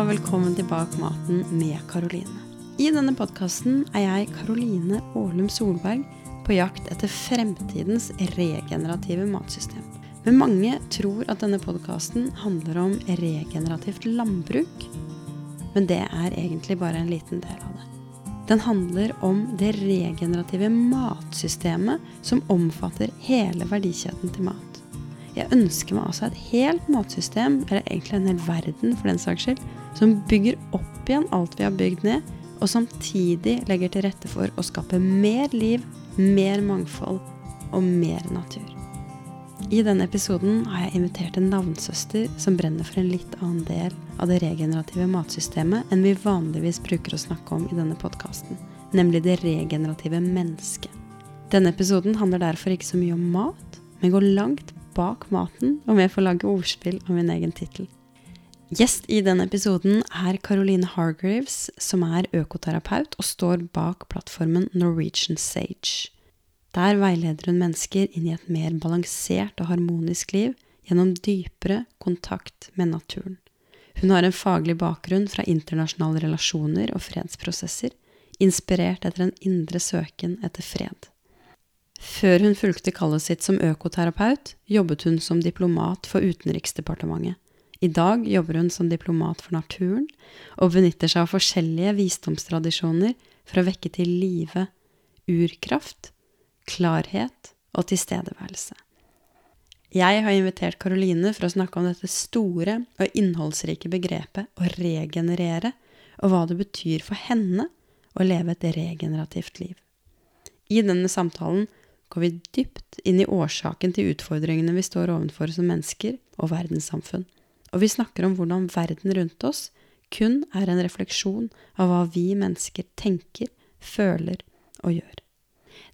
og velkommen til Bak maten med Karoline. I denne podkasten er jeg Karoline Aalum Solberg på jakt etter fremtidens regenerative matsystem. Men mange tror at denne podkasten handler om regenerativt landbruk. Men det er egentlig bare en liten del av det. Den handler om det regenerative matsystemet som omfatter hele verdikjeden til mat. Jeg ønsker meg altså et helt matsystem, eller egentlig en hel verden for den saks skyld, som bygger opp igjen alt vi har bygd ned, og samtidig legger til rette for å skape mer liv, mer mangfold og mer natur. I denne episoden har jeg invitert en navnsøster som brenner for en litt annen del av det regenerative matsystemet enn vi vanligvis bruker å snakke om i denne podkasten, nemlig det regenerative mennesket. Denne episoden handler derfor ikke så mye om mat, men går langt bak maten om jeg får lage ordspill av min egen tittel. Gjest i denne episoden er Caroline Hargreaves, som er økoterapeut og står bak plattformen Norwegian Sage. Der veileder hun mennesker inn i et mer balansert og harmonisk liv gjennom dypere kontakt med naturen. Hun har en faglig bakgrunn fra internasjonale relasjoner og fredsprosesser, inspirert etter en indre søken etter fred. Før hun fulgte kallet sitt som økoterapeut, jobbet hun som diplomat for Utenriksdepartementet. I dag jobber hun som diplomat for naturen, og benytter seg av forskjellige visdomstradisjoner for å vekke til live urkraft, klarhet og tilstedeværelse. Jeg har invitert Karoline for å snakke om dette store og innholdsrike begrepet å regenerere, og hva det betyr for henne å leve et regenerativt liv. I denne samtalen går vi dypt inn i årsaken til utfordringene vi står overfor som mennesker og verdenssamfunn. Og vi snakker om hvordan verden rundt oss kun er en refleksjon av hva vi mennesker tenker, føler og gjør.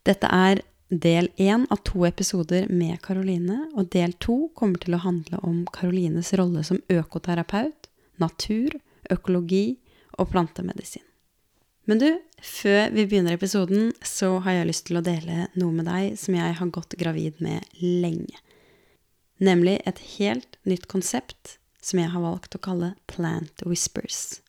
Dette er del én av to episoder med Karoline, og del to kommer til å handle om Karolines rolle som økoterapeut, natur, økologi og plantemedisin. Men du, før vi begynner episoden, så har jeg lyst til å dele noe med deg som jeg har gått gravid med lenge. Nemlig et helt nytt konsept som jeg har valgt å kalle Plant Whispers.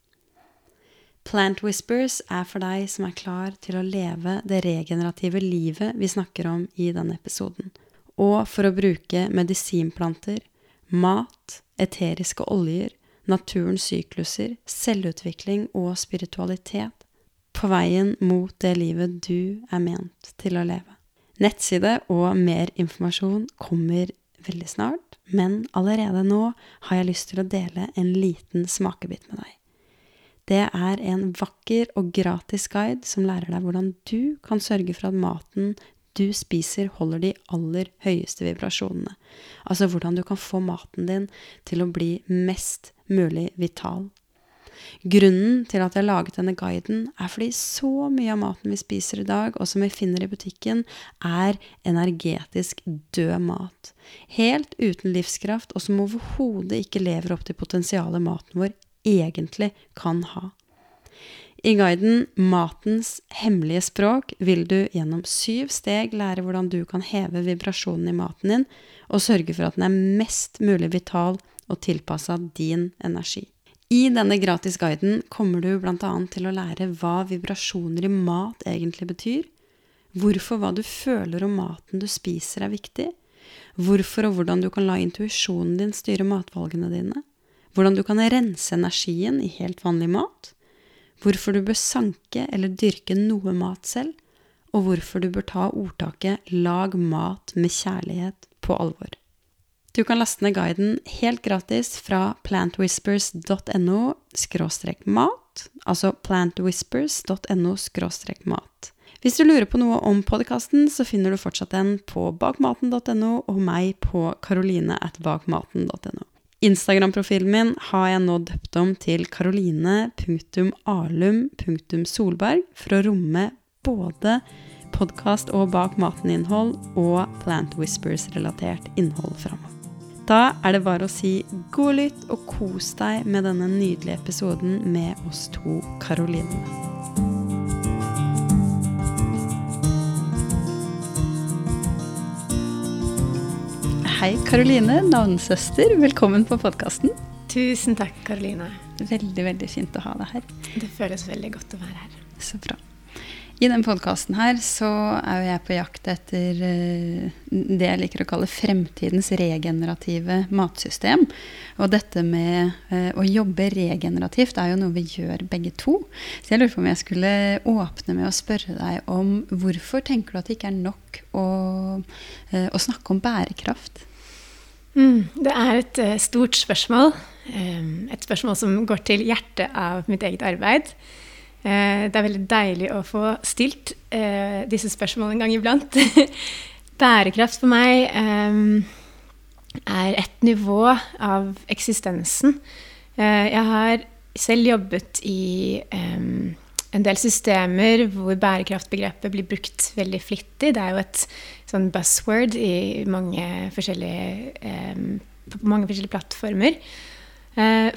Plant Whispers er for deg som er klar til å leve det regenerative livet vi snakker om i denne episoden, og for å bruke medisinplanter, mat, eteriske oljer, naturens sykluser, selvutvikling og spiritualitet på veien mot det livet du er ment til å leve. Nettside og mer informasjon kommer veldig snart, men allerede nå har jeg lyst til å dele en liten smakebit med deg. Det er en vakker og gratis guide som lærer deg hvordan du kan sørge for at maten du spiser, holder de aller høyeste vibrasjonene. Altså hvordan du kan få maten din til å bli mest mulig vital Grunnen til at jeg har laget denne guiden, er fordi så mye av maten vi spiser i dag, og som vi finner i butikken, er energetisk død mat. Helt uten livskraft, og som overhodet ikke lever opp til potensialet maten vår egentlig kan ha. I guiden Matens hemmelige språk vil du gjennom syv steg lære hvordan du kan heve vibrasjonen i maten din, og sørge for at den er mest mulig vital og tilpassa din energi. I denne gratisguiden kommer du bl.a. til å lære hva vibrasjoner i mat egentlig betyr, hvorfor hva du føler om maten du spiser er viktig, hvorfor og hvordan du kan la intuisjonen din styre matvalgene dine, hvordan du kan rense energien i helt vanlig mat, hvorfor du bør sanke eller dyrke noe mat selv, og hvorfor du bør ta ordtaket 'lag mat med kjærlighet' på alvor. Du kan laste ned guiden helt gratis fra plantwhispers.no mat, altså plantwhispers.no mat. Hvis du lurer på noe om podkasten, så finner du fortsatt den på bakmaten.no og meg på karoline.bakmaten.no. Instagram-profilen min har jeg nå døpt om til karoline.alum.solberg for å romme både podkast og Bak maten-innhold og Plant Whispers-relatert innhold framover. Da er det bare å si god lytt og kos deg med denne nydelige episoden med oss to Karoline. Hei, Karoline, navnesøster. Velkommen på podkasten. Tusen takk, Karoline. veldig, veldig fint å ha deg her. Det føles veldig godt å være her. Så bra. I denne podkasten er jo jeg på jakt etter uh, det jeg liker å kalle fremtidens regenerative matsystem. Og dette med uh, å jobbe regenerativt er jo noe vi gjør begge to. Så jeg lurer på om jeg skulle åpne med å spørre deg om hvorfor tenker du at det ikke er nok å, uh, å snakke om bærekraft? Mm, det er et stort spørsmål. Et spørsmål som går til hjertet av mitt eget arbeid. Eh, det er veldig deilig å få stilt eh, disse spørsmålene en gang iblant. Bærekraft for meg eh, er et nivå av eksistensen. jeg har selv jobbet i en del systemer hvor bærekraftbegrepet blir brukt veldig flittig. Det er jo et sånn buzzword i mange forskjellige, på mange forskjellige plattformer.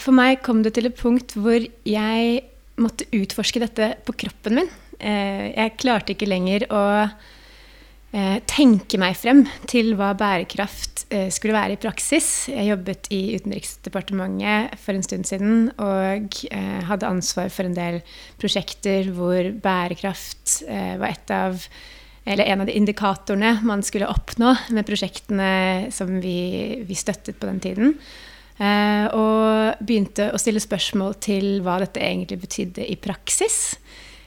For meg kom det til et punkt hvor jeg måtte utforske dette på kroppen min. Eh, jeg klarte ikke lenger å eh, tenke meg frem til hva bærekraft eh, skulle være i praksis. Jeg jobbet i Utenriksdepartementet for en stund siden og hadde ansvar for en del prosjekter hvor bærekraft var et av eller en av de indikatorene man skulle oppnå med prosjektene som vi, vi støttet på den tiden. Eh, og begynte å stille spørsmål til hva dette egentlig betydde i praksis.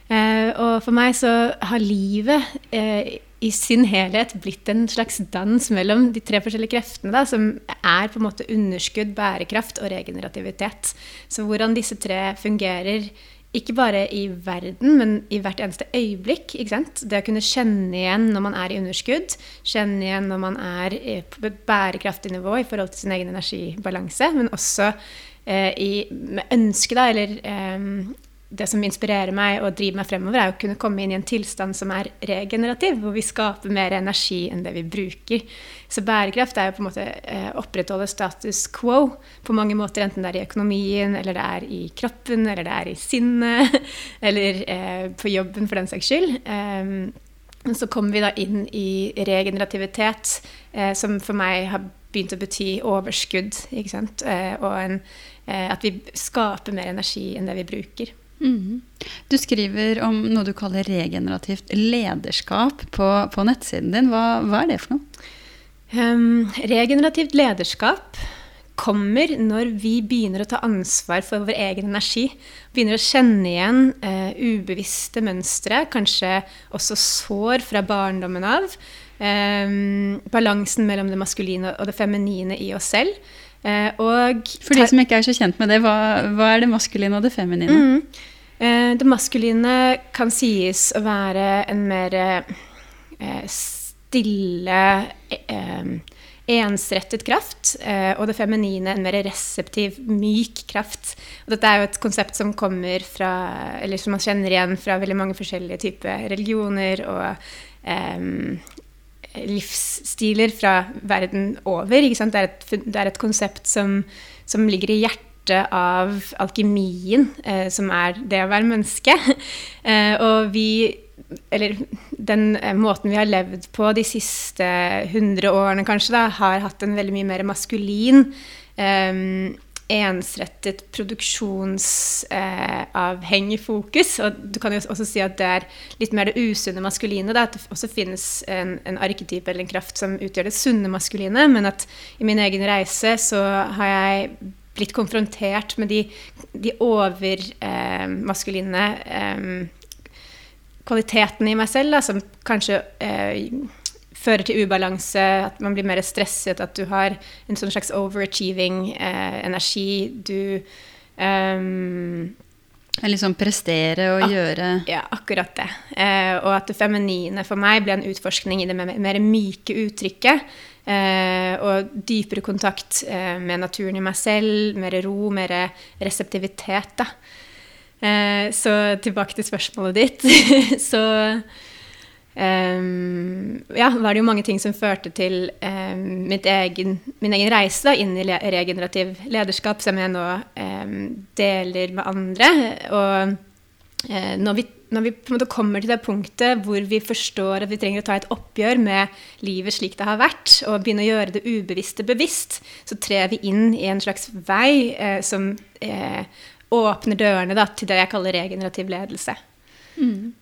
Eh, og for meg så har livet eh, i sin helhet blitt en slags dans mellom de tre forskjellige kreftene, da, som er på en måte underskudd, bærekraft og regenerativitet. Så hvordan disse tre fungerer ikke bare i verden, men i hvert eneste øyeblikk. Det å kunne kjenne igjen når man er i underskudd, kjenne igjen når man er på et bærekraftig nivå i forhold til sin egen energibalanse, men også eh, i, med ønske, da, eller eh, det som inspirerer meg og driver meg fremover, er å kunne komme inn i en tilstand som er regenerativ, hvor vi skaper mer energi enn det vi bruker. Så bærekraft er jo på en måte å opprettholde status quo på mange måter, enten det er i økonomien, eller det er i kroppen, eller det er i sinnet, eller eh, på jobben for den saks skyld. Um, så kommer vi da inn i regenerativitet, eh, som for meg har begynt å bety overskudd. Eh, og en, eh, at vi skaper mer energi enn det vi bruker. Mm. Du skriver om noe du kaller regenerativt lederskap på, på nettsiden din. Hva, hva, er det for noe? Um, regenerativt lederskap kommer når vi begynner å ta ansvar for vår egen energi. Begynner å kjenne igjen uh, ubevisste mønstre, kanskje også sår fra barndommen av. Um, balansen mellom det maskuline og det feminine i oss selv. Uh, og For de som ikke er så kjent med det, hva, hva er det maskuline og det feminine? Mm. Eh, det maskuline kan sies å være en mer eh, stille, eh, ensrettet kraft. Og det feminine en mer reseptiv, myk kraft. Og dette er jo et konsept som kommer fra, eller som man kjenner igjen fra veldig mange forskjellige typer religioner og um, livsstiler fra verden over. Det er, et, det, er et, konsept som, som ligger i hjertet av alkemien, eh, som er det å være menneske. Eh, og vi Eller den eh, måten vi har levd på de siste hundre årene, kanskje, da, har hatt en veldig mye mer maskulin eh, ensrettet produksjonsavhengig eh, fokus. Og du kan jo også si at det er litt mer det usunne maskuline. Da, at det også finnes en, en arketyp eller en kraft som utgjør det sunne maskuline. Men at i min egen reise så har jeg blitt konfrontert med de, de overmaskuline eh, eh, kvalitetene i meg selv, da, som kanskje eh, fører til ubalanse, at man blir mer stresset, at du har en sånn slags overachieving eh, energi. Du um, Liksom prestere og ak gjøre Ja, akkurat det. Eh, og at det feminine for meg ble en utforskning i det mer, mer myke uttrykket. Eh, og dypere kontakt eh, med naturen i meg selv, mer ro, mer reseptivitet. Da. Eh, så tilbake til spørsmålet ditt. så Um, ja, var det jo mange ting som førte til um, egen, min egen reise da, inn i regenerativ lederskap, som jeg nå um, deler med andre. Og uh, når vi når vi på en måte kommer til det punktet hvor vi forstår at vi trenger å ta et oppgjør med livet slik det har vært, og begynne å gjøre det ubevisste bevisst, så trer vi inn i en slags vei uh, som uh, åpner dørene da, til det jeg kaller regenerativ ledelse. Mm.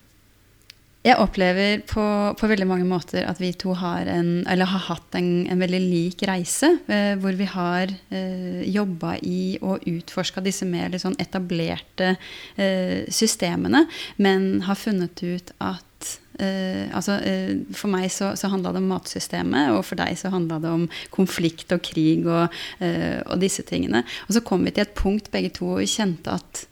Jeg opplever på, på, veldig mange måter at vi to har, en, har hatt en, en, veldig lik reise. Eh, hvor vi har eh, jobba i og utforska disse mer sånn etablerte eh, systemene, men har funnet ut at eh, altså, eh, For meg så, så handla det om matsystemet, og for deg så handla det om konflikt og krig og, eh, og, disse tingene. Og så kom vi til et punkt begge to kjente at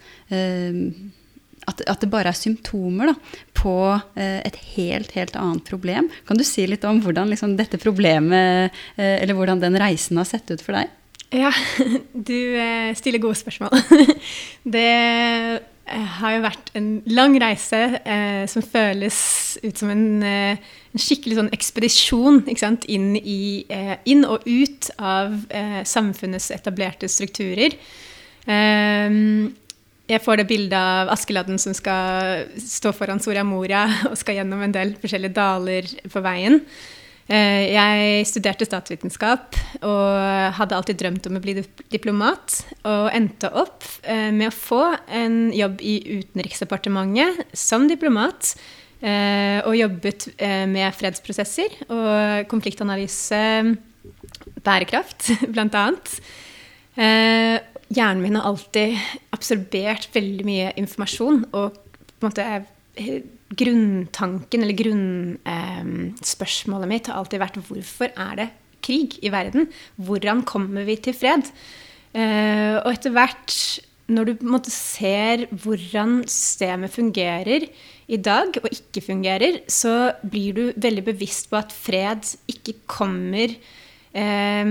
at, at, det bare er symptomer da, på eh, et helt, helt annet problem. Kan du si litt om hvordan liksom, dette problemet, eh, eller hvordan den reisen har sett ut for deg? Ja, du eh, stiller gode spørsmål. Det eh, har jo vært en lang reise eh, som føles ut som en, eh, en skikkelig sånn ekspedisjon inn, i, inn, og ut av samfunnets etablerte strukturer. Um, jeg får det bildet av Askeladden som skal stå foran Soria Moria og skal gjennom en del forskjellige daler på veien. Eh, jeg studerte statsvitenskap og hadde alltid drømt om å bli diplomat. Og endte opp eh, med å få en jobb i Utenriksdepartementet som diplomat. Eh, og jobbet med fredsprosesser og konfliktanalyse, bærekraft, blant annet hjernen min har alltid absorbert veldig mye informasjon. Og på en måte grunntanken, eller grunnspørsmålet eh, mitt, har alltid vært hvorfor er det krig i verden? Hvordan kommer vi til fred? Eh, og etter hvert, når du på en måte ser hvordan systemet fungerer i dag, og ikke fungerer, så blir du veldig bevisst på at fred ikke kommer eh,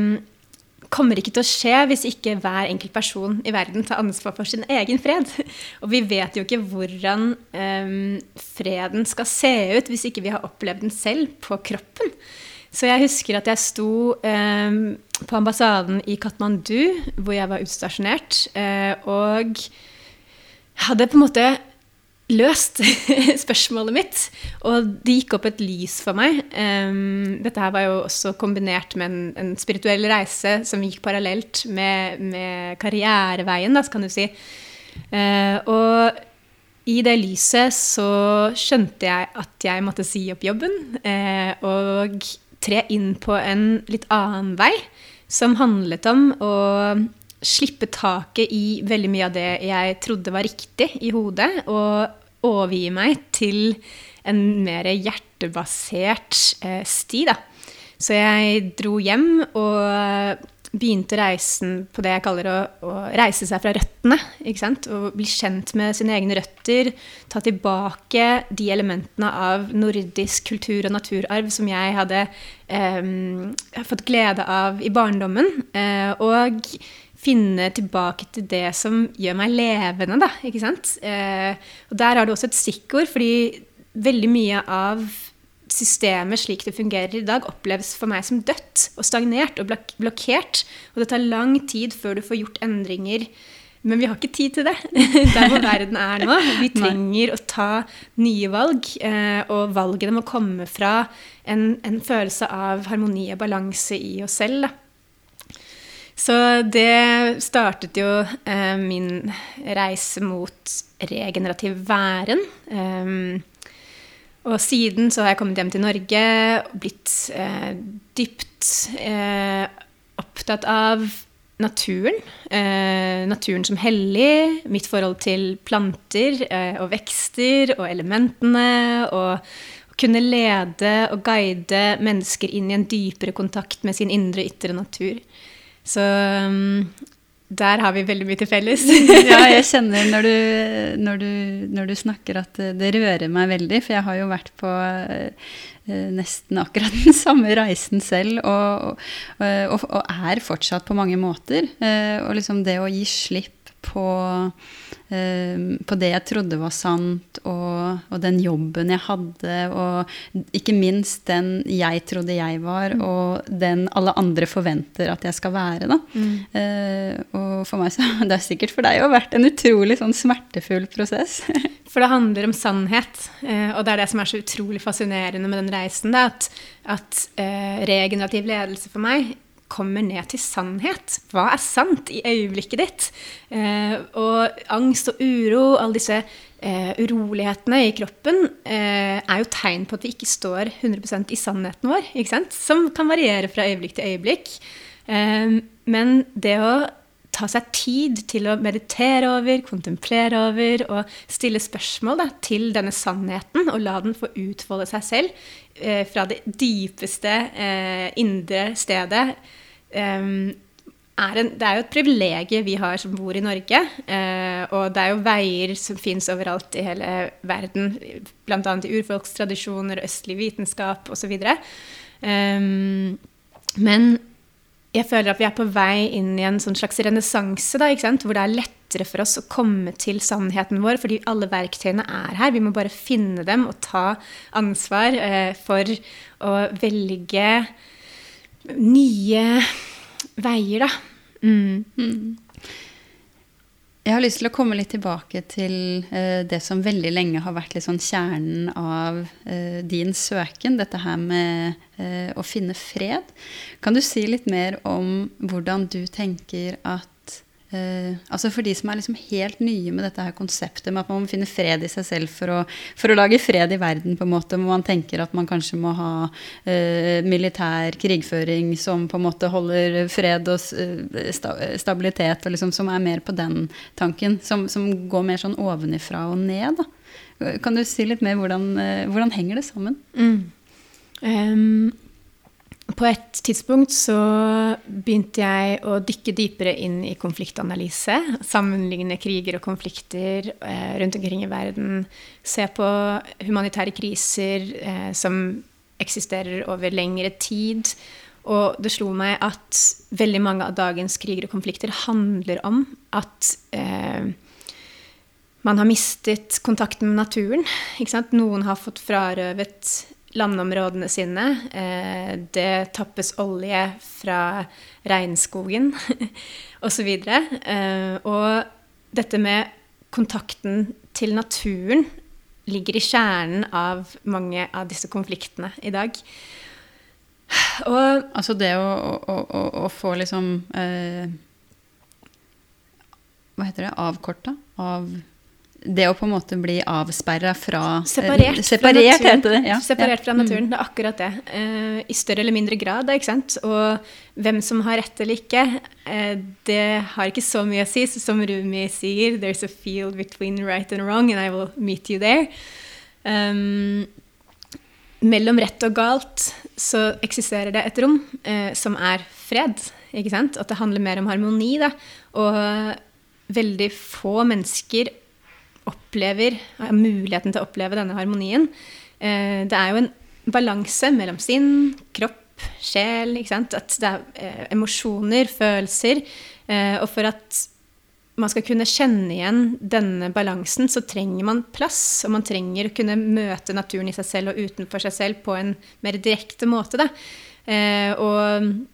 kommer ikke til å skje hvis ikke hver enkelt person i verden tar ansvar for sin egen fred. Og vi vet jo ikke hvordan um, freden skal se ut hvis ikke vi har opplevd den selv på kroppen. Så jeg husker at jeg sto um, på ambassaden i Katmandu, hvor jeg var utstasjonert, uh, og hadde på en måte løst spørsmålet mitt. Og det gikk opp et lys for meg. Um, dette her var jo også kombinert med en, en spirituell reise som gikk parallelt med, med karriereveien, da, kan du si. Uh, og i det lyset så skjønte jeg at jeg måtte si opp jobben uh, og tre inn på en litt annen vei, som handlet om å slippe taket i veldig mye av det jeg trodde var riktig i hodet, og overgi meg til en mer hjertebasert eh, sti. Da. Så jeg dro hjem og begynte reisen på det jeg kaller å, å reise seg fra røttene. Og bli kjent med sine egne røtter. Ta tilbake de elementene av nordisk kultur og naturarv som jeg hadde eh, fått glede av i barndommen. Eh, og finne tilbake til det som gjør meg levende, da. Ikke sant? Eh, og der har du også et stikkord, fordi veldig mye av systemet slik det fungerer i dag, oppleves for meg som dødt og stagnert og blok blokkert. Og det tar lang tid før du får gjort endringer. Men vi har ikke tid til det der hvor verden er nå. Vi trenger å ta nye valg, eh, og valgene må komme fra en, en følelse av harmoni og balanse i oss selv. da. Så det startet jo eh, min reise mot regenerativ væren. Um, og siden så har jeg kommet hjem til Norge og blitt eh, dypt eh, opptatt av naturen. Eh, naturen som hellig, mitt forhold til planter eh, og vekster og elementene. Og kunne lede og guide mennesker inn i en dypere kontakt med sin indre og ytre natur. Så um, der har vi veldig mye til felles. ja, jeg kjenner når du, når, du, når du, snakker at det rører meg veldig, for jeg har jo vært på uh, nesten akkurat den samme reisen selv, og, og, og, er fortsatt på mange måter. Og liksom det å gi slipp på, uh, på det jeg trodde var sant, og, og, den jobben jeg hadde, og ikke minst den jeg trodde jeg var, mm. og den alle andre forventer at jeg skal være. Da. Mm. Uh, og for meg så Det har sikkert for deg òg vært en utrolig sånn smertefull prosess. for det handler om sannhet, uh, og det er det som er så utrolig fascinerende med den reisen. Da, at, at regenerativ ledelse for meg kommer ned til sannhet. Hva er sant i øyeblikket ditt? Eh, og angst og uro, alle disse eh, urolighetene i kroppen, eh, er jo tegn på at vi ikke står 100% i sannheten vår. ikke sant? Som kan variere fra øyeblikk til øyeblikk. Eh, men det å ta seg tid til å meditere over, kontemplere over og stille spørsmål da, til denne sannheten, og la den få utfolde seg selv eh, fra det dypeste eh, indre stedet. Eh, er en, det er jo et privilegium vi har som bor i Norge. Eh, og det er jo veier som fins overalt i hele verden, bl.a. i urfolkstradisjoner, østlig vitenskap osv. Um, men jeg føler at vi er på vei inn i en sånn slags renessanse, hvor det er lettere for oss å komme til sannheten vår, fordi alle verktøyene er her. Vi må bare finne dem og ta ansvar eh, for å velge nye veier, da. Mm. Mm. Jeg har lyst til å komme litt tilbake til uh, det som veldig lenge har vært sånn kjernen av uh, din søken. Dette her med uh, å finne fred. Kan du si litt mer om hvordan du tenker at Uh, altså For de som er liksom helt nye med dette her konseptet med at man må finne fred i seg selv for å, for å lage fred i verden, på en måte, hvor man tenker at man kanskje må ha uh, militær krigføring som på en måte holder fred og uh, stabilitet, og liksom, som er mer på den tanken, som, som går mer sånn ovenifra og ned. Da. Kan du si litt mer hvordan, hvordan henger det sammen? Mm. Um på et tidspunkt så begynte jeg å dykke dypere inn i konfliktanalyse. Sammenligne kriger og konflikter eh, rundt omkring i verden. Se på humanitære kriser eh, som eksisterer over lengre tid. Og det slo meg at veldig mange av dagens kriger og konflikter handler om at eh, man har mistet kontakten med naturen. Noen har fått frarøvet landområdene sine. Eh, det tappes olje fra regnskogen osv. Og, eh, og dette med kontakten til naturen ligger i kjernen av mange av disse konfliktene i dag. Og Altså det å, å, å, å få liksom eh, Hva heter det? Avkorta? Av det å på en måte bli avsperra fra Separert, separert fra naturen. Ja. Separert fra naturen, mm. Det er akkurat det. Uh, I større eller mindre grad. ikke sant? Og hvem som har rett eller ikke, uh, det har ikke så mye å si. Så som Rumi sier, 'There's a field between right and wrong, and I will meet you there'. Um, mellom rett og galt så eksisterer det et rom uh, som er fred. ikke sant? At det handler mer om harmoni. da. Og veldig få mennesker opplever, har muligheten til å oppleve denne harmonien. Eh, det er jo en balanse mellom sinn, kropp, sjel. At det er eh, emosjoner, følelser. Eh, og for at man skal kunne kjenne igjen denne balansen, så trenger man plass. Og man trenger å kunne møte naturen i seg selv og utenfor seg selv på en mer direkte måte. Da. og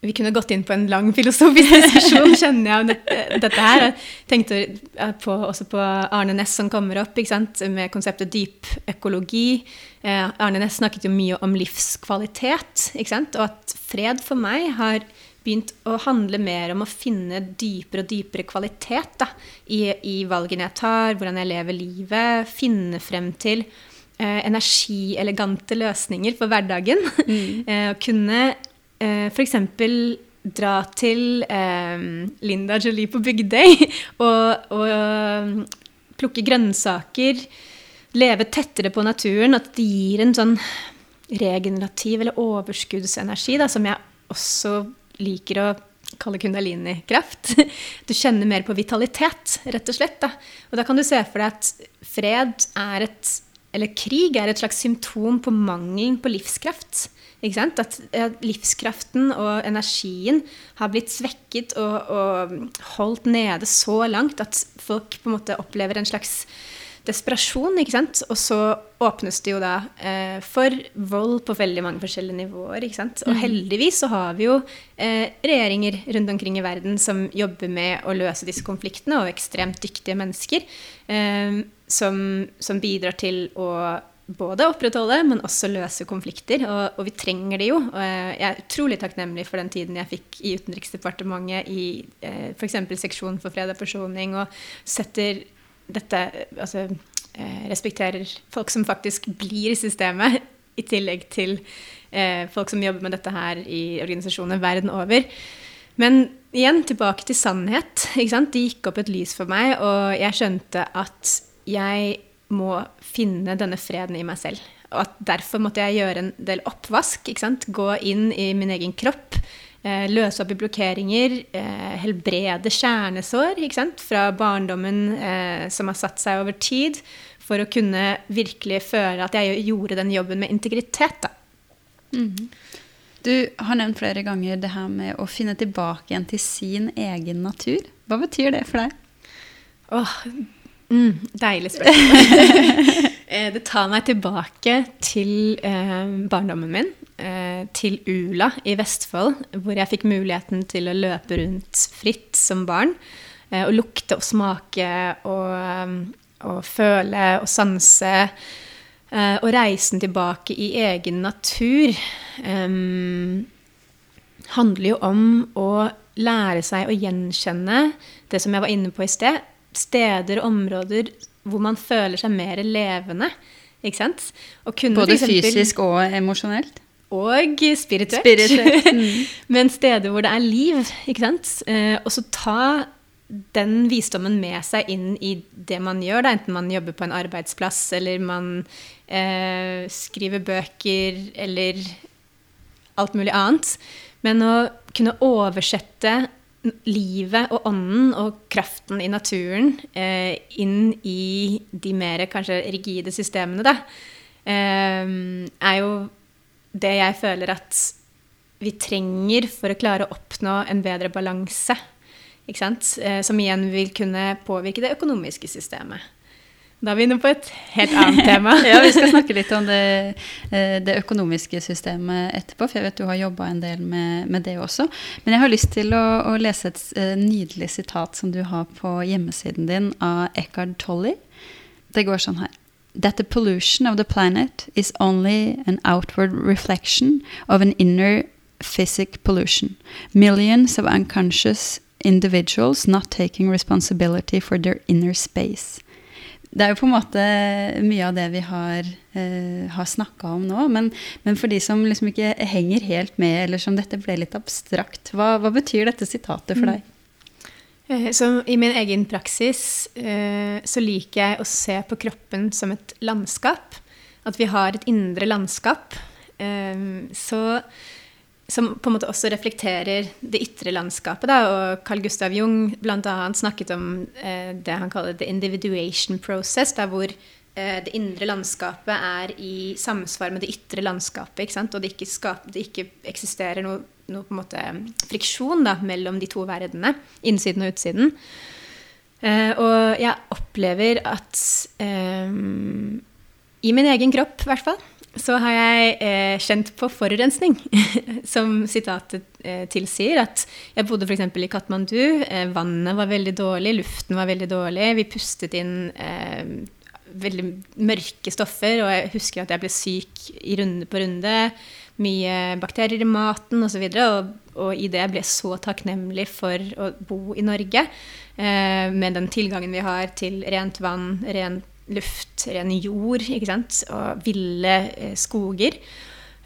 vi kunne gått inn på en lang filosofisk diskusjon, kjenner jeg, om dette, dette her. Jeg tenkte på, også på Arne Næss som kommer opp med konseptet dyp økologi. Eh, Arne Næss snakket jo mye om livskvalitet, og at fred for meg har begynt å handle mer om å finne dypere og dypere kvalitet da, i, i, valgene jeg tar, hvordan jeg lever livet, finne frem til eh, energielegante løsninger for hverdagen. Mm. eh, kunne eh, f.eks. dra til eh, Linda Jolie på Bygdøy og, og eh, plukke grønnsaker, leve tettere på naturen, at det gir en sånn regenerativ eller overskuddsenergi, da, som jeg også liker å kalle kundalini-kraft. Du kjenner mer på vitalitet, rett og slett. Da. Og da kan du se for deg at fred er et Eller krig er et slags symptom på mangelen på livskraft. At, livskraften og energien har blitt svekket og, og, holdt nede så langt at folk på en måte opplever en slags desperasjon. ikke sant? Og så åpnes det jo da eh, for vold på veldig mange forskjellige nivåer. ikke sant? Og mm. heldigvis så har vi jo eh, regjeringer rundt omkring i verden som jobber med å løse disse konfliktene, og ekstremt dyktige mennesker eh, som, som, bidrar til å både opprettholde, men også løse konflikter. Og, og, vi trenger det jo. Og jeg er utrolig takknemlig for den tiden jeg fikk i Utenriksdepartementet i eh, f.eks. seksjonen for fred og forsoning, og setter dette Altså eh, respekterer folk som faktisk blir i systemet, i tillegg til eh, folk som jobber med dette her i organisasjoner verden over. Men igjen, tilbake til sannhet. Det gikk opp et lys for meg, og jeg skjønte at jeg må finne denne freden i meg selv. Og at derfor måtte jeg gjøre en del oppvask. Gå inn i min egen kropp. Eh, løse opp i blokkeringer. Eh, helbrede kjernesår fra barndommen eh, som har satt seg over tid. For å kunne virkelig føle at jeg gjorde den jobben med integritet. Mm -hmm. Du har nevnt flere ganger det her med å finne tilbake igjen til sin egen natur. Hva betyr det for deg? Åh, Mm, deilig spørsmål. Eh, det tar meg tilbake til eh, barndommen min. Eh, til Ula i Vestfold, hvor jeg fikk muligheten til å løpe rundt fritt som barn. Eh, og lukte og smake og, eh, og føle og sanse. Eh, og reisen tilbake i egen natur handler jo om å lære seg å gjenkjenne det som jeg var inne på i sted steder og områder hvor man føler seg mer levende. Ikke sant? Både eksempel, fysisk og emosjonelt? Og spirituelt. spirituelt. Mm. Men steder hvor det er liv. ikke sant? Eh, og så ta den visdommen med seg inn i det man gjør, da, enten man jobber på en arbeidsplass, eller man eh, skriver bøker, eller alt mulig annet. Men å kunne oversette livet og ånden og kraften i naturen eh, inn i de mer kanskje rigide systemene, da, eh, er jo det jeg føler at vi trenger for å klare å oppnå en bedre balanse. Eh, som igjen vil kunne påvirke det økonomiske systemet. Da er vi inne på et helt annet tema. ja, Vi skal snakke litt om det, eh, det, økonomiske systemet etterpå, for jeg vet du har jobba en del med, med, det også. Men jeg har lyst til å, å, lese et eh, nydelig sitat som du har på hjemmesiden din av Eckhard Tolle. Det går sånn her. That the pollution of the planet is only an outward reflection of an inner physic pollution. Millions of unconscious individuals not taking responsibility for their inner space det er jo på en måte mye av det vi har, eh, har snakka om nå. Men, men, for de som liksom ikke henger helt med, eller som dette ble litt abstrakt, hva, hva betyr dette sitatet for deg? Mm. Så I min egen praksis eh, så liker jeg å se på kroppen som et landskap. At vi har et indre landskap. Eh, så som på en måte også reflekterer det ytre landskapet. Da. Og Carl Gustav Jung bl.a. snakket om eh, det han kaller the individuation process, der hvor eh, det indre landskapet er i samsvar med det ytre landskapet. Og det ikke, skap, det ikke eksisterer noe, noe på en måte, friksjon da, mellom de to verdenene, innsiden og utsiden. Eh, og jeg opplever at eh, i min egen kropp, i hvert fall, så har jeg eh, kjent på forurensning, som sitatet eh, tilsier. At jeg bodde f.eks. i Katmandu. Eh, vannet var veldig dårlig, luften var veldig dårlig. Vi pustet inn eh, veldig mørke stoffer, og jeg husker at jeg ble syk i runde på runde. Mye bakterier i maten osv. Og, og, og i det ble jeg så takknemlig for å bo i Norge. Eh, med den tilgangen vi har til rent vann, rent luft, ren jord ikke sant? og ville eh, skoger.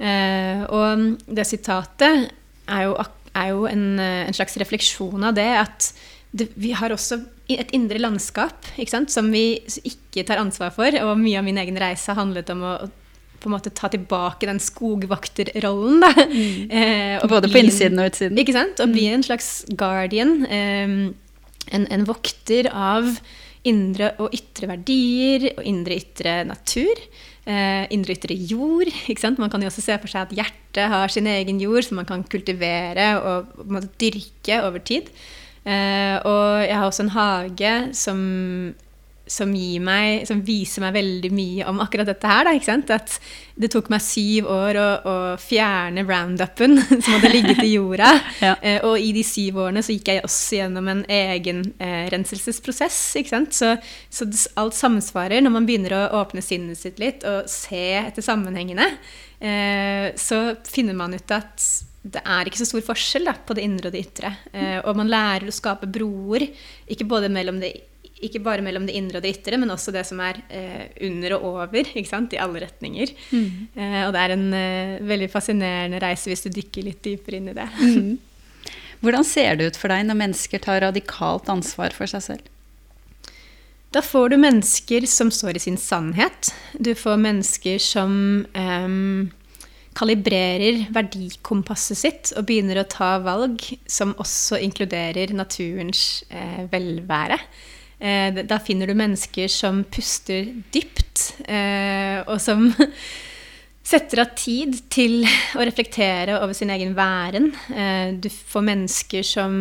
Eh, og det sitatet er jo, er jo en, eh, en, slags refleksjon av det at det, vi har også et indre landskap ikke sant? som vi ikke tar ansvar for. Og mye av min egen reise har handlet om å, på en måte ta tilbake den skogvakterrollen. Da. Mm. Eh, Både på innsiden og utsiden. Ikke sant? Og bli mm. en slags guardian. Eh, en, en, vokter av indre og ytre verdier og indre ytre natur. Eh, indre ytre jord. Man kan jo også se for seg at hjertet har sin egen jord som man kan kultivere og, og dyrke over tid. Eh, og jeg har også en hage som, som, meg, som, viser meg veldig mye om akkurat dette her. Da? At det tok meg syv år å, å fjerne roundupen som hadde ligget i jorda. ja. eh, og i de syv årene så gikk jeg også gjennom en egen eh, renselsesprosess. Så, så, alt samsvarer når man begynner å åpne sinnet sitt litt og se etter sammenhengene. Eh, så finner man ut at det er ikke så stor forskjell da, på det indre og det ytre. Eh, og man lærer å skape broer, ikke, både mellom det, ikke, bare mellom det indre og det ytre, men også det som er eh, under og over, i alle retninger. Mm. Eh, og det er en eh, veldig fascinerende reise hvis du dykker litt dypere inn i det. Mm. Hvordan ser det ut for deg når mennesker tar radikalt ansvar for seg selv? Da får du mennesker som står i sin sannhet. Du får mennesker som um, kalibrerer verdikompasset sitt og begynner å ta valg som også inkluderer naturens eh, velvære. Eh, da finner du mennesker som puster dypt, eh, og som setter av tid til å reflektere over sin egen væren. Eh, du får mennesker som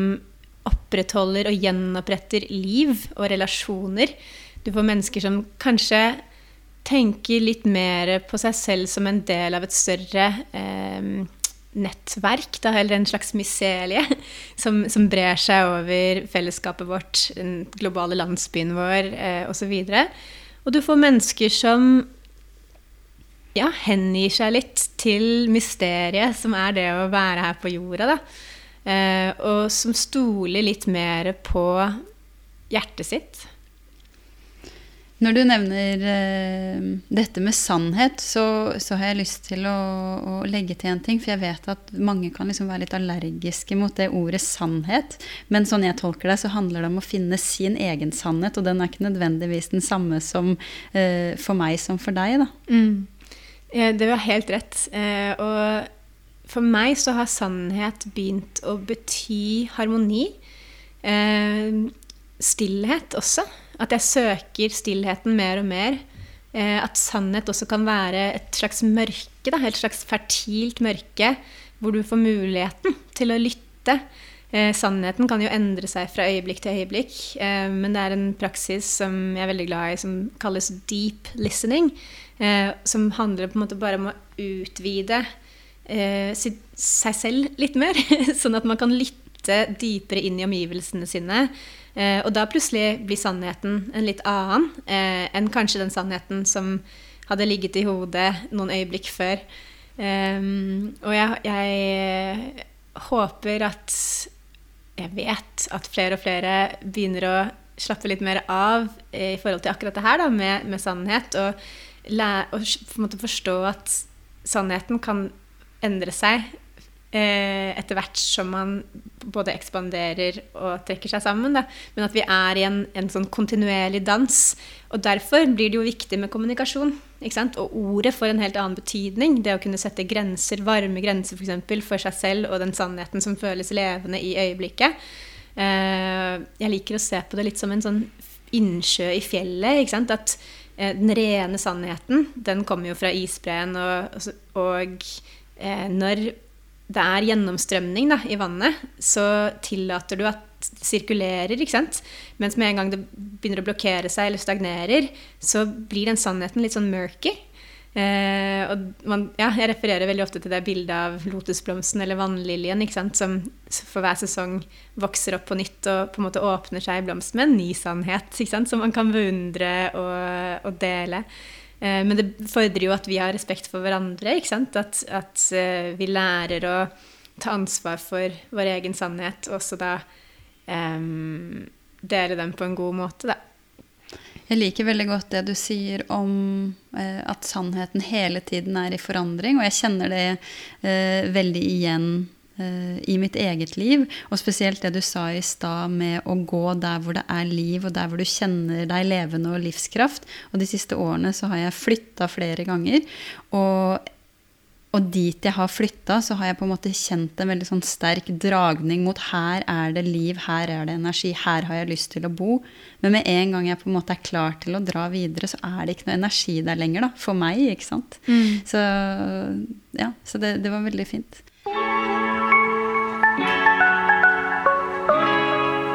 opprettholder og gjenoppretter liv og relasjoner. Du får mennesker som kanskje tenker litt mer på seg selv som en del av et større eh, nettverk, da, eller en slags myselie, som, som, brer seg over fellesskapet vårt, den globale landsbyen vår eh, osv. Og, og du får mennesker som ja, hengir seg litt til mysteriet som er det å være her på jorda. Da. Eh, og som stoler litt mer på hjertet sitt. Når du nevner uh, dette med sannhet, så, så, har jeg lyst til å, å, legge til en ting. For jeg vet at mange kan liksom være litt allergiske mot det ordet sannhet. Men sånn jeg tolker det, så handler det om å finne sin egen sannhet. Og den er ikke nødvendigvis den samme som, uh, for meg som for deg. Da. Mm. Eh, det var helt rett. Uh, og for meg så har sannhet begynt å bety harmoni. stillhet også. At jeg søker stillheten mer og mer. Eh, at sannhet også kan være et slags mørke, da, et slags fertilt mørke, hvor du får muligheten til å lytte. Eh, sannheten kan jo endre seg fra øyeblikk til øyeblikk, eh, men det er en praksis som jeg er veldig glad i, som kalles deep listening. Eh, som handler på en måte bare om å utvide eh, seg selv litt mer. sånn at man kan lytte dypere inn i omgivelsene sine. Eh, og da plutselig blir sannheten en litt annen eh, enn kanskje den sannheten som hadde ligget i hodet noen øyeblikk før. Eh, og jeg, jeg, håper at Jeg vet at flere og flere begynner å slappe litt mer av i forhold til akkurat det her da, med, med sannhet. Og, og forstå at sannheten kan endre seg Eh, etter hvert som man både ekspanderer og trekker seg sammen. Da. Men at vi er i en, en, sånn kontinuerlig dans. Og derfor blir det jo viktig med kommunikasjon. Og ordet får en helt annen betydning. Det å kunne sette grenser, varme grenser. For, eksempel, for seg selv og den sannheten som føles levende i øyeblikket. Eh, jeg liker å se på det litt som en sånn innsjø i fjellet. At eh, den rene sannheten, den kommer jo fra isbreen. og, og når det er gjennomstrømning da, i vannet, så tillater du at det sirkulerer. ikke sant? Mens med en gang det begynner å blokkere seg eller stagnerer, så blir den sannheten litt sånn murky. Eh, og man, ja, jeg refererer veldig ofte til det bildet av lotusblomsten eller vannliljen ikke sant? som for hver sesong vokser opp på nytt og på en måte åpner seg i blomst med en ny sannhet ikke sant? som man kan beundre og, og dele. Eh, men det fordrer jo at vi har respekt for hverandre. ikke sant? At, at eh, vi lærer å ta ansvar for vår egen sannhet, og også da um, dele den på en god måte, da. Jeg liker veldig godt det du sier om eh, at sannheten hele tiden er i forandring, og jeg kjenner det eh, veldig igjen i mitt eget liv. Og spesielt det du sa i stad med å gå der hvor det er liv, og der hvor du kjenner deg levende og livskraft. Og de siste årene så har jeg flytta flere ganger. Og, og dit jeg har flytta, så har jeg på en måte kjent en veldig sånn sterk dragning mot her er det liv, her er det energi, her har jeg lyst til å bo. Men med en gang jeg på en måte er klar til å dra videre, så er det ikke noe energi der lenger, da. For meg, ikke sant. Mm. Så ja, så det, det var veldig fint.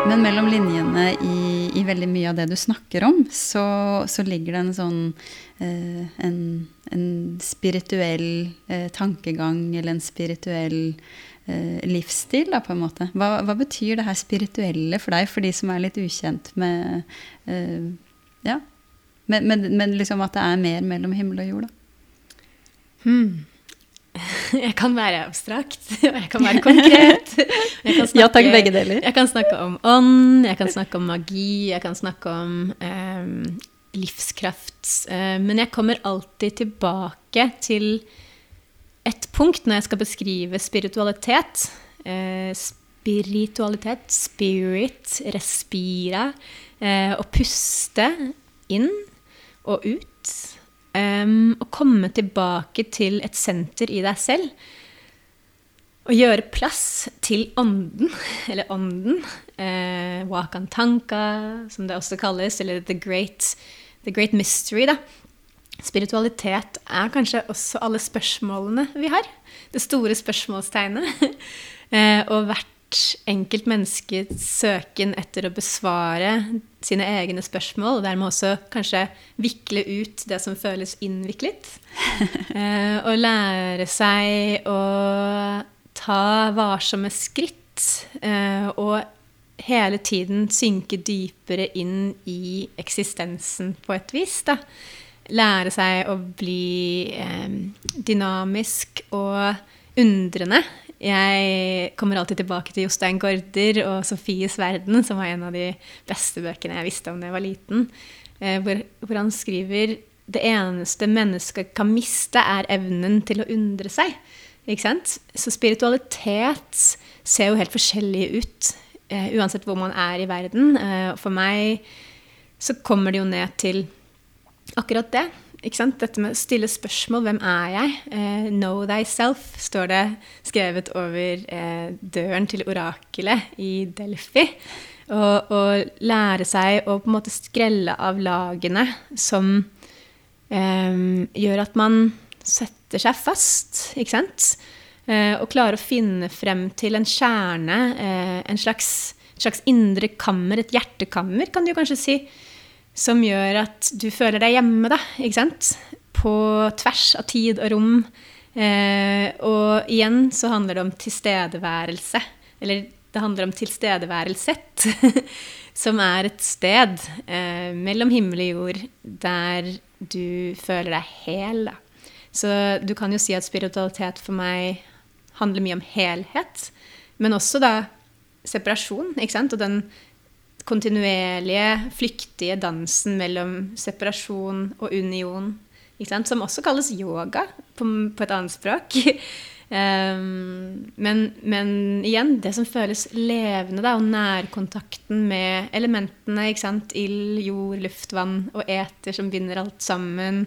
Men mellom linjene i, i, veldig mye av det du snakker om, så, så ligger det en sånn eh, en, en, spirituell eh, tankegang eller en spirituell eh, livsstil, da, på en måte. Hva, hva, betyr det her spirituelle for deg, for de som er litt ukjent med eh, Ja, men, men, men, liksom at det er mer mellom himmel og jord, da? Hmm. Jeg kan være abstrakt, og jeg kan være konkret. Kan snakke, ja takk, begge deler. Jeg kan snakke om ånd, jeg kan snakke om magi, jeg kan snakke om um, livskraft. Uh, men jeg kommer alltid tilbake til et punkt når jeg skal beskrive spiritualitet. Uh, spiritualitet, spirit, respira. Uh, å puste inn og ut. Um, å komme tilbake til et senter i deg selv. Og gjøre plass til ånden, eller ånden. Uh, wakantanka, som det også kalles, eller the great, the great mystery. da. Spiritualitet er kanskje også alle spørsmålene vi har. Det store spørsmålstegnet. uh, og hvert enkelt menneskes søken etter å besvare sine egne spørsmål, og dermed også kanskje vikle ut det som føles innviklet. Eh, og lære seg å ta varsomme skritt, eh, og hele tiden synke dypere inn i eksistensen på et vis. da lære seg å bli eh, dynamisk og undrende jeg kommer alltid tilbake til Jostein Gaarder og Sofies verden, som var en av de beste bøkene jeg visste om da jeg var liten. Eh, hvor, hvor, han skriver det eneste mennesket kan miste, er evnen til å undre seg. Ikke sant? Så spiritualitet ser jo helt forskjellig ut uh, uansett hvor man er i verden. Uh, for meg så kommer det jo ned til akkurat det. Dette med å stille spørsmål. Hvem er jeg? Eh, know thyself står det skrevet over eh, døren til orakelet i Delphi. Og, og, lære seg å på en måte skrelle av lagene som eh, gjør at man setter seg fast, ikke sant? Eh, og klare å finne frem til en kjerne, eh, en slags, slags indre kammer, et hjertekammer, kan du kanskje si som gjør at du føler deg hjemme, da, ikke sant? På tvers av tid og rom. Eh, og igjen så handler det om tilstedeværelse. Eller det handler om tilstedeværelset, som er et sted eh, mellom himmel og jord der du føler deg hel. Da. Så du kan jo si at spiritualitet for meg handler mye om helhet, men også da separasjon, ikke sant? Og den kontinuerlige, flyktige dansen mellom separasjon og union, som også kalles yoga på, på et annet språk. um, men, men, igjen, det som føles levende, da, og nærkontakten med elementene. Ild, jord, luft, vann og eter som binder alt sammen.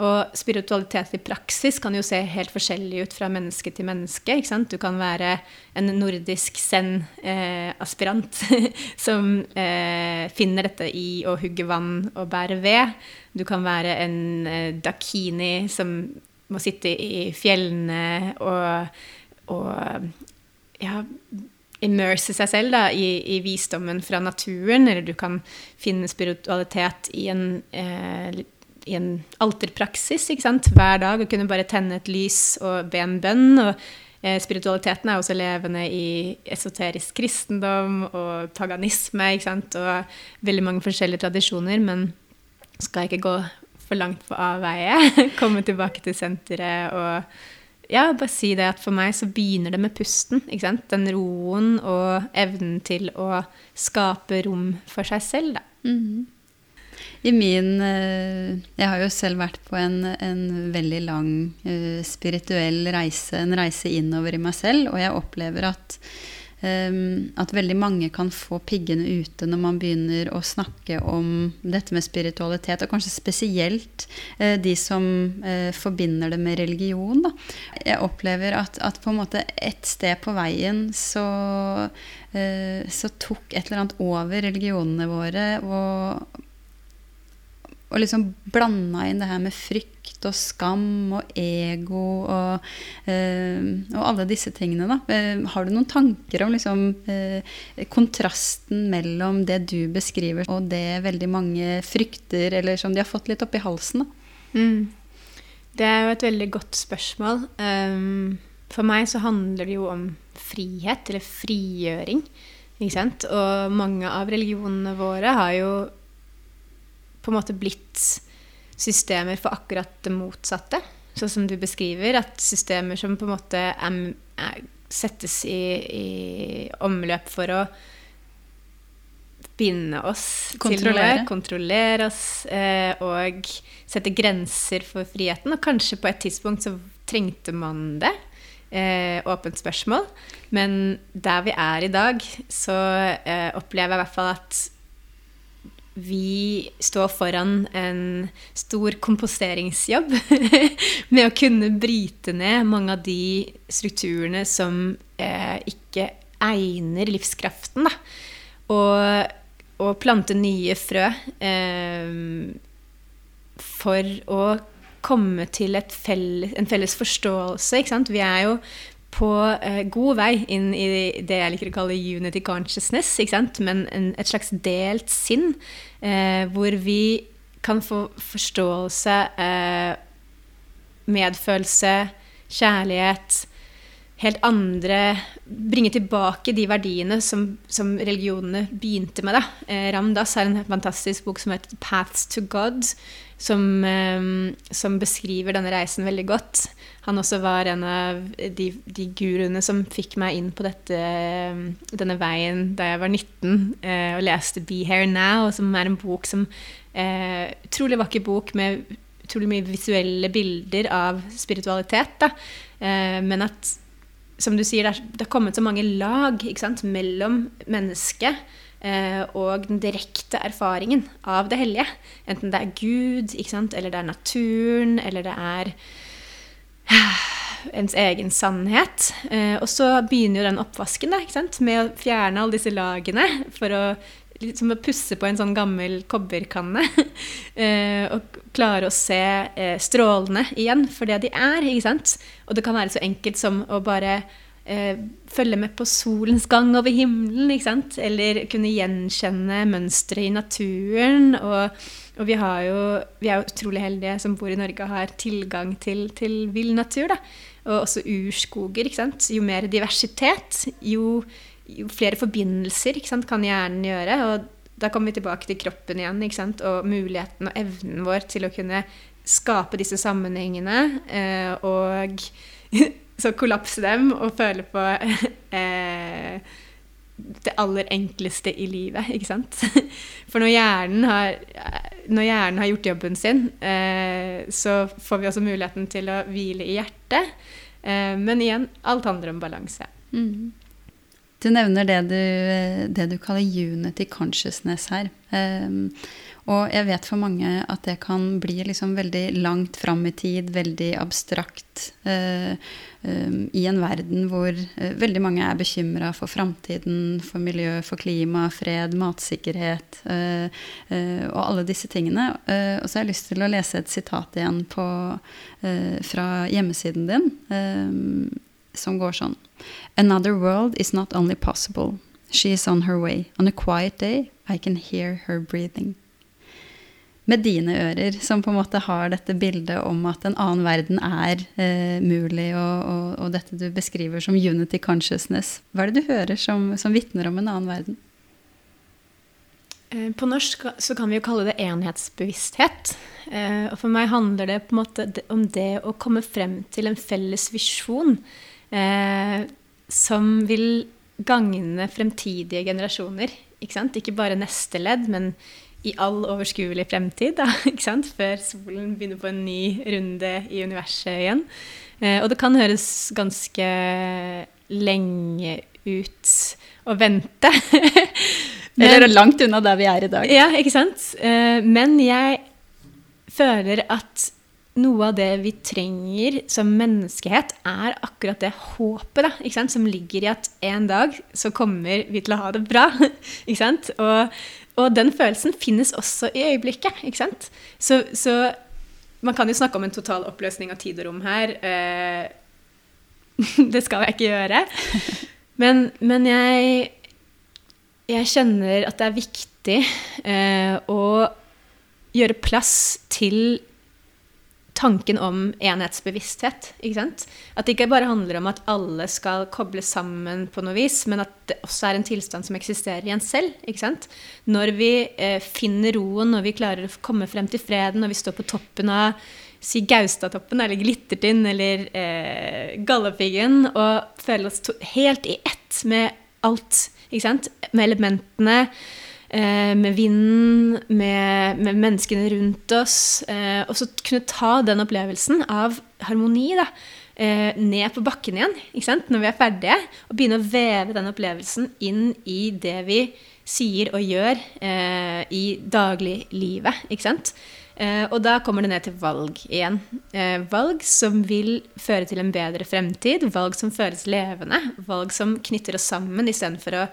Og spiritualitet i praksis kan jo se helt forskjellig ut fra menneske til menneske. ikke sant? Du kan være en nordisk zen-aspirant eh, som eh, finner dette i å hugge vann og bære ved. Du kan være en eh, dakini som må sitte i fjellene og, og ja, immerse seg selv da, i, i, visdommen fra naturen. Eller du kan finne spiritualitet i en eh, i en alterpraksis ikke sant? hver dag. Å kunne bare tenne et lys og be en bønn. og eh, Spiritualiteten er også levende i esoterisk kristendom og paganisme. ikke sant? Og veldig mange forskjellige tradisjoner. Men skal jeg ikke gå for langt på avveie. Komme tilbake til senteret og ja, bare si det at for meg så begynner det med pusten. ikke sant? Den roen og evnen til å skape rom for seg selv, da. Mm -hmm. I min eh, Jeg har jo selv vært på en, en veldig lang uh, spirituell reise, en reise innover i meg selv, og jeg opplever at um, at veldig mange kan få piggene ute når man begynner å snakke om dette med spiritualitet, og kanskje spesielt de som forbinder det med religion. Da. Jeg opplever at, at, på en måte et sted på veien så, så tok et eller annet over religionene våre. og og liksom blanda inn det her med frykt og skam og ego og, eh, og alle disse tingene. Da. Eh, har du noen tanker om liksom, eh, kontrasten mellom det du beskriver, og det veldig mange frykter, eller som de har fått litt opp i halsen? Mm. Det er jo et veldig godt spørsmål. Um, for meg så handler det jo om frihet, eller frigjøring. Ikke sant? Og mange av religionene våre har jo på en måte blitt systemer for akkurat det motsatte. Sånn som du beskriver, at systemer som på en måte er, er, settes i, i, omløp for å binde oss kontrollere. til noe, kontrollere oss eh, og sette grenser for friheten. Og kanskje på et tidspunkt så trengte man det. Eh, åpent spørsmål. Men der vi er i dag, så eh, opplever jeg i hvert fall at vi står foran en stor komposteringsjobb med å kunne bryte ned mange av de strukturene som eh, ikke egner livskraften. Da. Og, og plante nye frø eh, for å komme til felles, en felles forståelse. Vi er jo på eh, god vei inn i det jeg liker å kalle unity consciousness, men en, et slags delt sinn, eh, hvor vi kan få forståelse, eh, medfølelse, kjærlighet, helt andre Bringe tilbake de verdiene som, som religionene begynte med. Da. Eh, Ramdas har en fantastisk bok som heter 'Paths to God', som, eh, som, beskriver denne reisen veldig godt. Han også var en av de, de guruene som fikk meg inn på dette, denne veien da jeg var 19 eh, og leste 'Be Here Now', som er en bok som eh, Utrolig vakker bok med utrolig mye visuelle bilder av spiritualitet. Eh, men at som du sier, det har kommet så mange lag sant, mellom mennesket eh, og den direkte erfaringen av det hellige. Enten det er Gud, sant, eller det er naturen, eller det er ens egen sannhet. Eh, og så begynner jo den oppvasken da, med å fjerne alle disse lagene for å liksom å pusse på en sånn gammel kobberkanne. eh, og klare å se eh, strålene igjen for det de er. ikke sant? Og det kan være så enkelt som å bare følge med på solens gang over himmelen. ikke sant? Eller kunne gjenkjenne mønstre i naturen. Og, og vi, jo, vi, er jo utrolig heldige som bor i Norge og har tilgang til, til vill natur. da. Og også urskoger. Jo mer diversitet, jo jo flere forbindelser kan hjernen gjøre. Og da kommer vi tilbake til kroppen igjen og muligheten og evnen vår til å kunne skape disse sammenhengene eh, og så kollapse dem og føle på eh, det aller enkleste i livet, ikke sant? For når hjernen har, når hjernen har gjort jobben sin, eh, så får vi også muligheten til å hvile i hjertet. Eh, men igjen, alt handler om balanse. Mm. Du nevner det du, det du, kaller unity consciousness her. Um, og jeg vet for mange at det kan bli liksom veldig langt fram i tid, veldig abstrakt, eh, um, i en verden hvor uh, veldig mange er bekymra for framtiden, for miljø, for klima, fred, matsikkerhet uh, og alle disse tingene. og så har jeg lyst til å lese et sitat igjen på, fra hjemmesiden din, som går sånn. Another world is not only possible. She is on her way. On a quiet day, I can hear her breathing. Med dine ører, som på en måte har dette bildet om at en annen verden er eh, mulig, og, og, og, dette du beskriver som unity consciousness. Hva er det du hører som, som vitner om en annen verden? Eh, på norsk så kan vi jo kalle det enhetsbevissthet. Eh, og for meg handler det på en måte om det å komme frem til en felles visjon eh, som vil gagne fremtidige generasjoner. Ikke, sant? ikke bare neste ledd, men i all overskuelig fremtid. Da? Før solen begynner på en ny runde i universet igjen. Eh, og det kan høres ganske lenge ut å vente. men, Eller langt unna der vi er i dag. Ja, ikke sant. Eh, men jeg føler at noe av det vi trenger som menneskehet, er akkurat det håpet da, som ligger i at en dag så kommer vi til å ha det bra. Og og den følelsen finnes også i øyeblikket, ikke sant? Så, så man kan jo snakke om en total oppløsning av tid og rom her. Eh, det skal jeg ikke gjøre. Men, men jeg, jeg kjenner at det er viktig eh, å gjøre plass til tanken om enhetsbevissthet. ikke sant? At det ikke bare handler om at alle skal kobles sammen på noe vis, men at det også er en tilstand som eksisterer i en selv. ikke sant? Når vi eh, finner roen, når vi klarer å komme frem til freden, når vi står på toppen av si Gaustatoppen eller Glittertind eller eh, Galdhøpiggen og føler oss helt i ett med alt. ikke sant? Med elementene med vinden, med, med, menneskene rundt oss. Eh, og så kunne ta den opplevelsen av harmoni da, eh, ned på bakken igjen når vi er ferdige, og begynne å veve den opplevelsen inn i det vi sier og gjør eh, i dagliglivet. Ikke sant? Eh, og da kommer det ned til valg igjen. Eh, valg som vil føre til en bedre fremtid. Valg som føles levende. Valg som knytter oss sammen istedenfor å eh,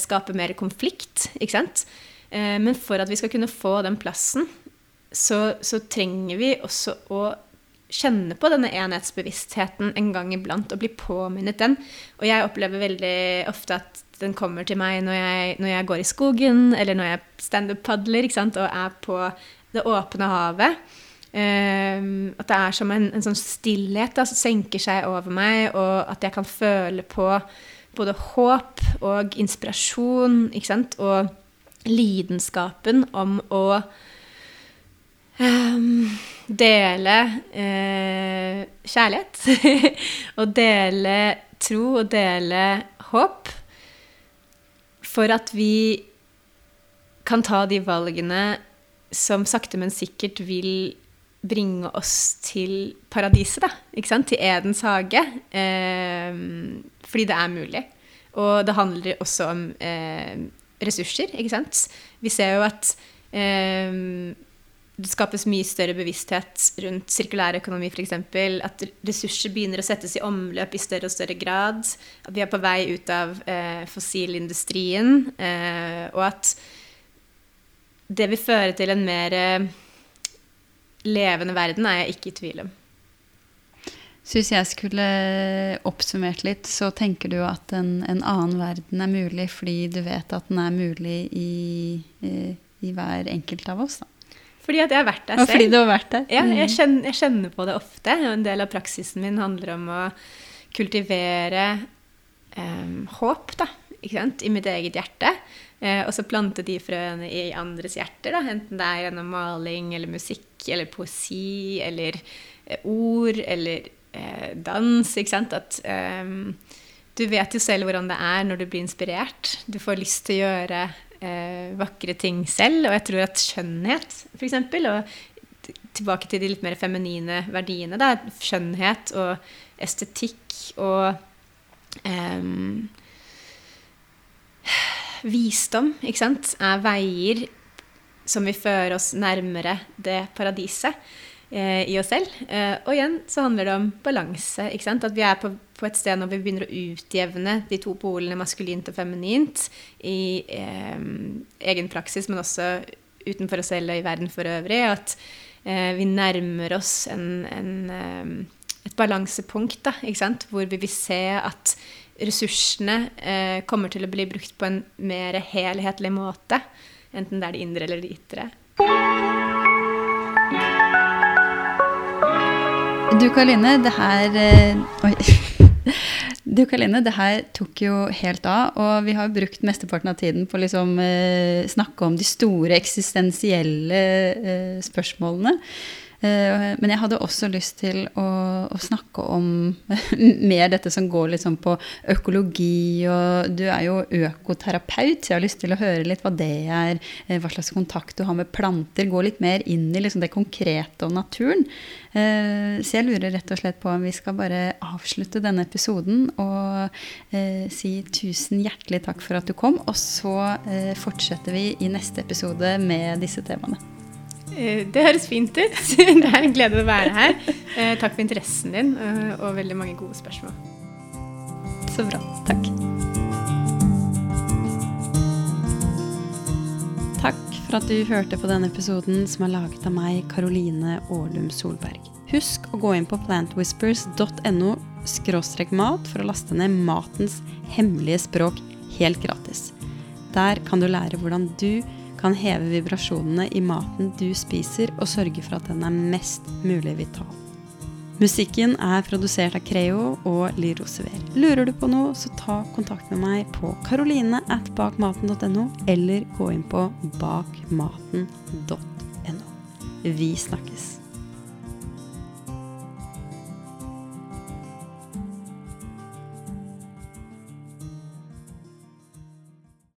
skape mer konflikt. ikke sant? Eh, men for at vi skal kunne få den plassen, så, så, trenger vi også å kjenne på denne enhetsbevisstheten en gang iblant og bli påminnet den. Og jeg opplever veldig ofte at den kommer til meg når jeg, når jeg går i skogen, eller når jeg standup-padler og er på det åpne havet. Um, at det er som en, en sånn stillhet da, som senker seg over meg, og at jeg kan føle på både håp og inspirasjon, ikke sant, og lidenskapen om å um, dele uh, kjærlighet. og dele tro og dele håp. For at vi kan ta de valgene som sakte, men sikkert vil bringe oss til paradiset, da. Ikke sant? Til Edens hage. Eh, fordi det er mulig. Og det handler også om eh, ressurser, ikke sant. Vi ser jo at eh, det skapes mye større bevissthet rundt sirkulær økonomi f.eks. At ressurser begynner å settes i omløp i større og større grad. At vi er på vei ut av eh, fossilindustrien. Eh, og at det vil føre til en mer levende verden, er jeg ikke i tvil om. Så hvis jeg skulle oppsummert litt, så tenker du at en, en annen verden er mulig fordi du vet at den er mulig i, i, i hver enkelt av oss? da? Fordi at jeg har vært der selv. Og fordi du har vært der. Ja, jeg mm. kjenner, jeg kjenner, på det ofte. En del av praksisen min handler om å kultivere um, håp da, i mitt eget hjerte. Eh, og så plante de frøene i andres hjerter, da, enten det er gjennom maling eller musikk eller poesi eller eh, ord eller eh, dans. ikke sant? At eh, du vet jo selv hvordan det er når du blir inspirert. Du får lyst til å gjøre eh, vakre ting selv. Og jeg tror at skjønnhet, f.eks., og tilbake til de litt mer feminine verdiene, da, skjønnhet og estetikk og um, visdom ikke sant, er veier som vil føre oss nærmere det paradiset eh, i oss selv. Eh, og igjen så handler det om balanse. ikke sant? At vi er på, på, et sted når vi begynner å utjevne de to polene maskulint og feminint i eh, egen praksis, men også utenfor oss selv og i verden for øvrig. At eh, vi nærmer oss en, en, eh, et balansepunkt da, ikke sant? hvor vi vil se at ressursene eh, kommer til å bli brukt på en mer helhetlig måte. Enten det er det indre eller det ytre. Du Karoline, det her eh, Oi. Du Karoline, det her tok jo helt av. Og vi har brukt mesteparten av tiden på å liksom, eh, snakke om de store eksistensielle eh, spørsmålene. Eh, men jeg hadde også lyst til å, å snakke om mer dette som går litt sånn på økologi. Og du er jo økoterapeut, så jeg har lyst til å høre litt hva det er. Eh, hva slags kontakt du har med planter. Gå litt mer inn i liksom det konkrete og naturen. Eh, så jeg lurer rett og slett på om vi skal bare avslutte denne episoden og si tusen hjertelig takk for at du kom. Og så fortsetter vi i neste episode med disse temaene. Eh, det høres fint ut. Det er en glede å være her. Eh, takk for interessen din eh, og veldig mange gode spørsmål. Så bra. Takk. Takk for at du hørte på denne episoden som er laget av meg, Karoline Aalum Solberg. Husk å gå inn på plantwhispers.no mat for å laste ned matens hemmelige språk helt gratis. Der kan du lære hvordan du kan heve vibrasjonene i maten du spiser, og sørge for at den er mest mulig vital. Musikken er produsert av Creo og Lirosever. Lurer du på noe, så ta kontakt med meg på bakmaten.no, eller gå inn på bakmaten.no. Vi snakkes.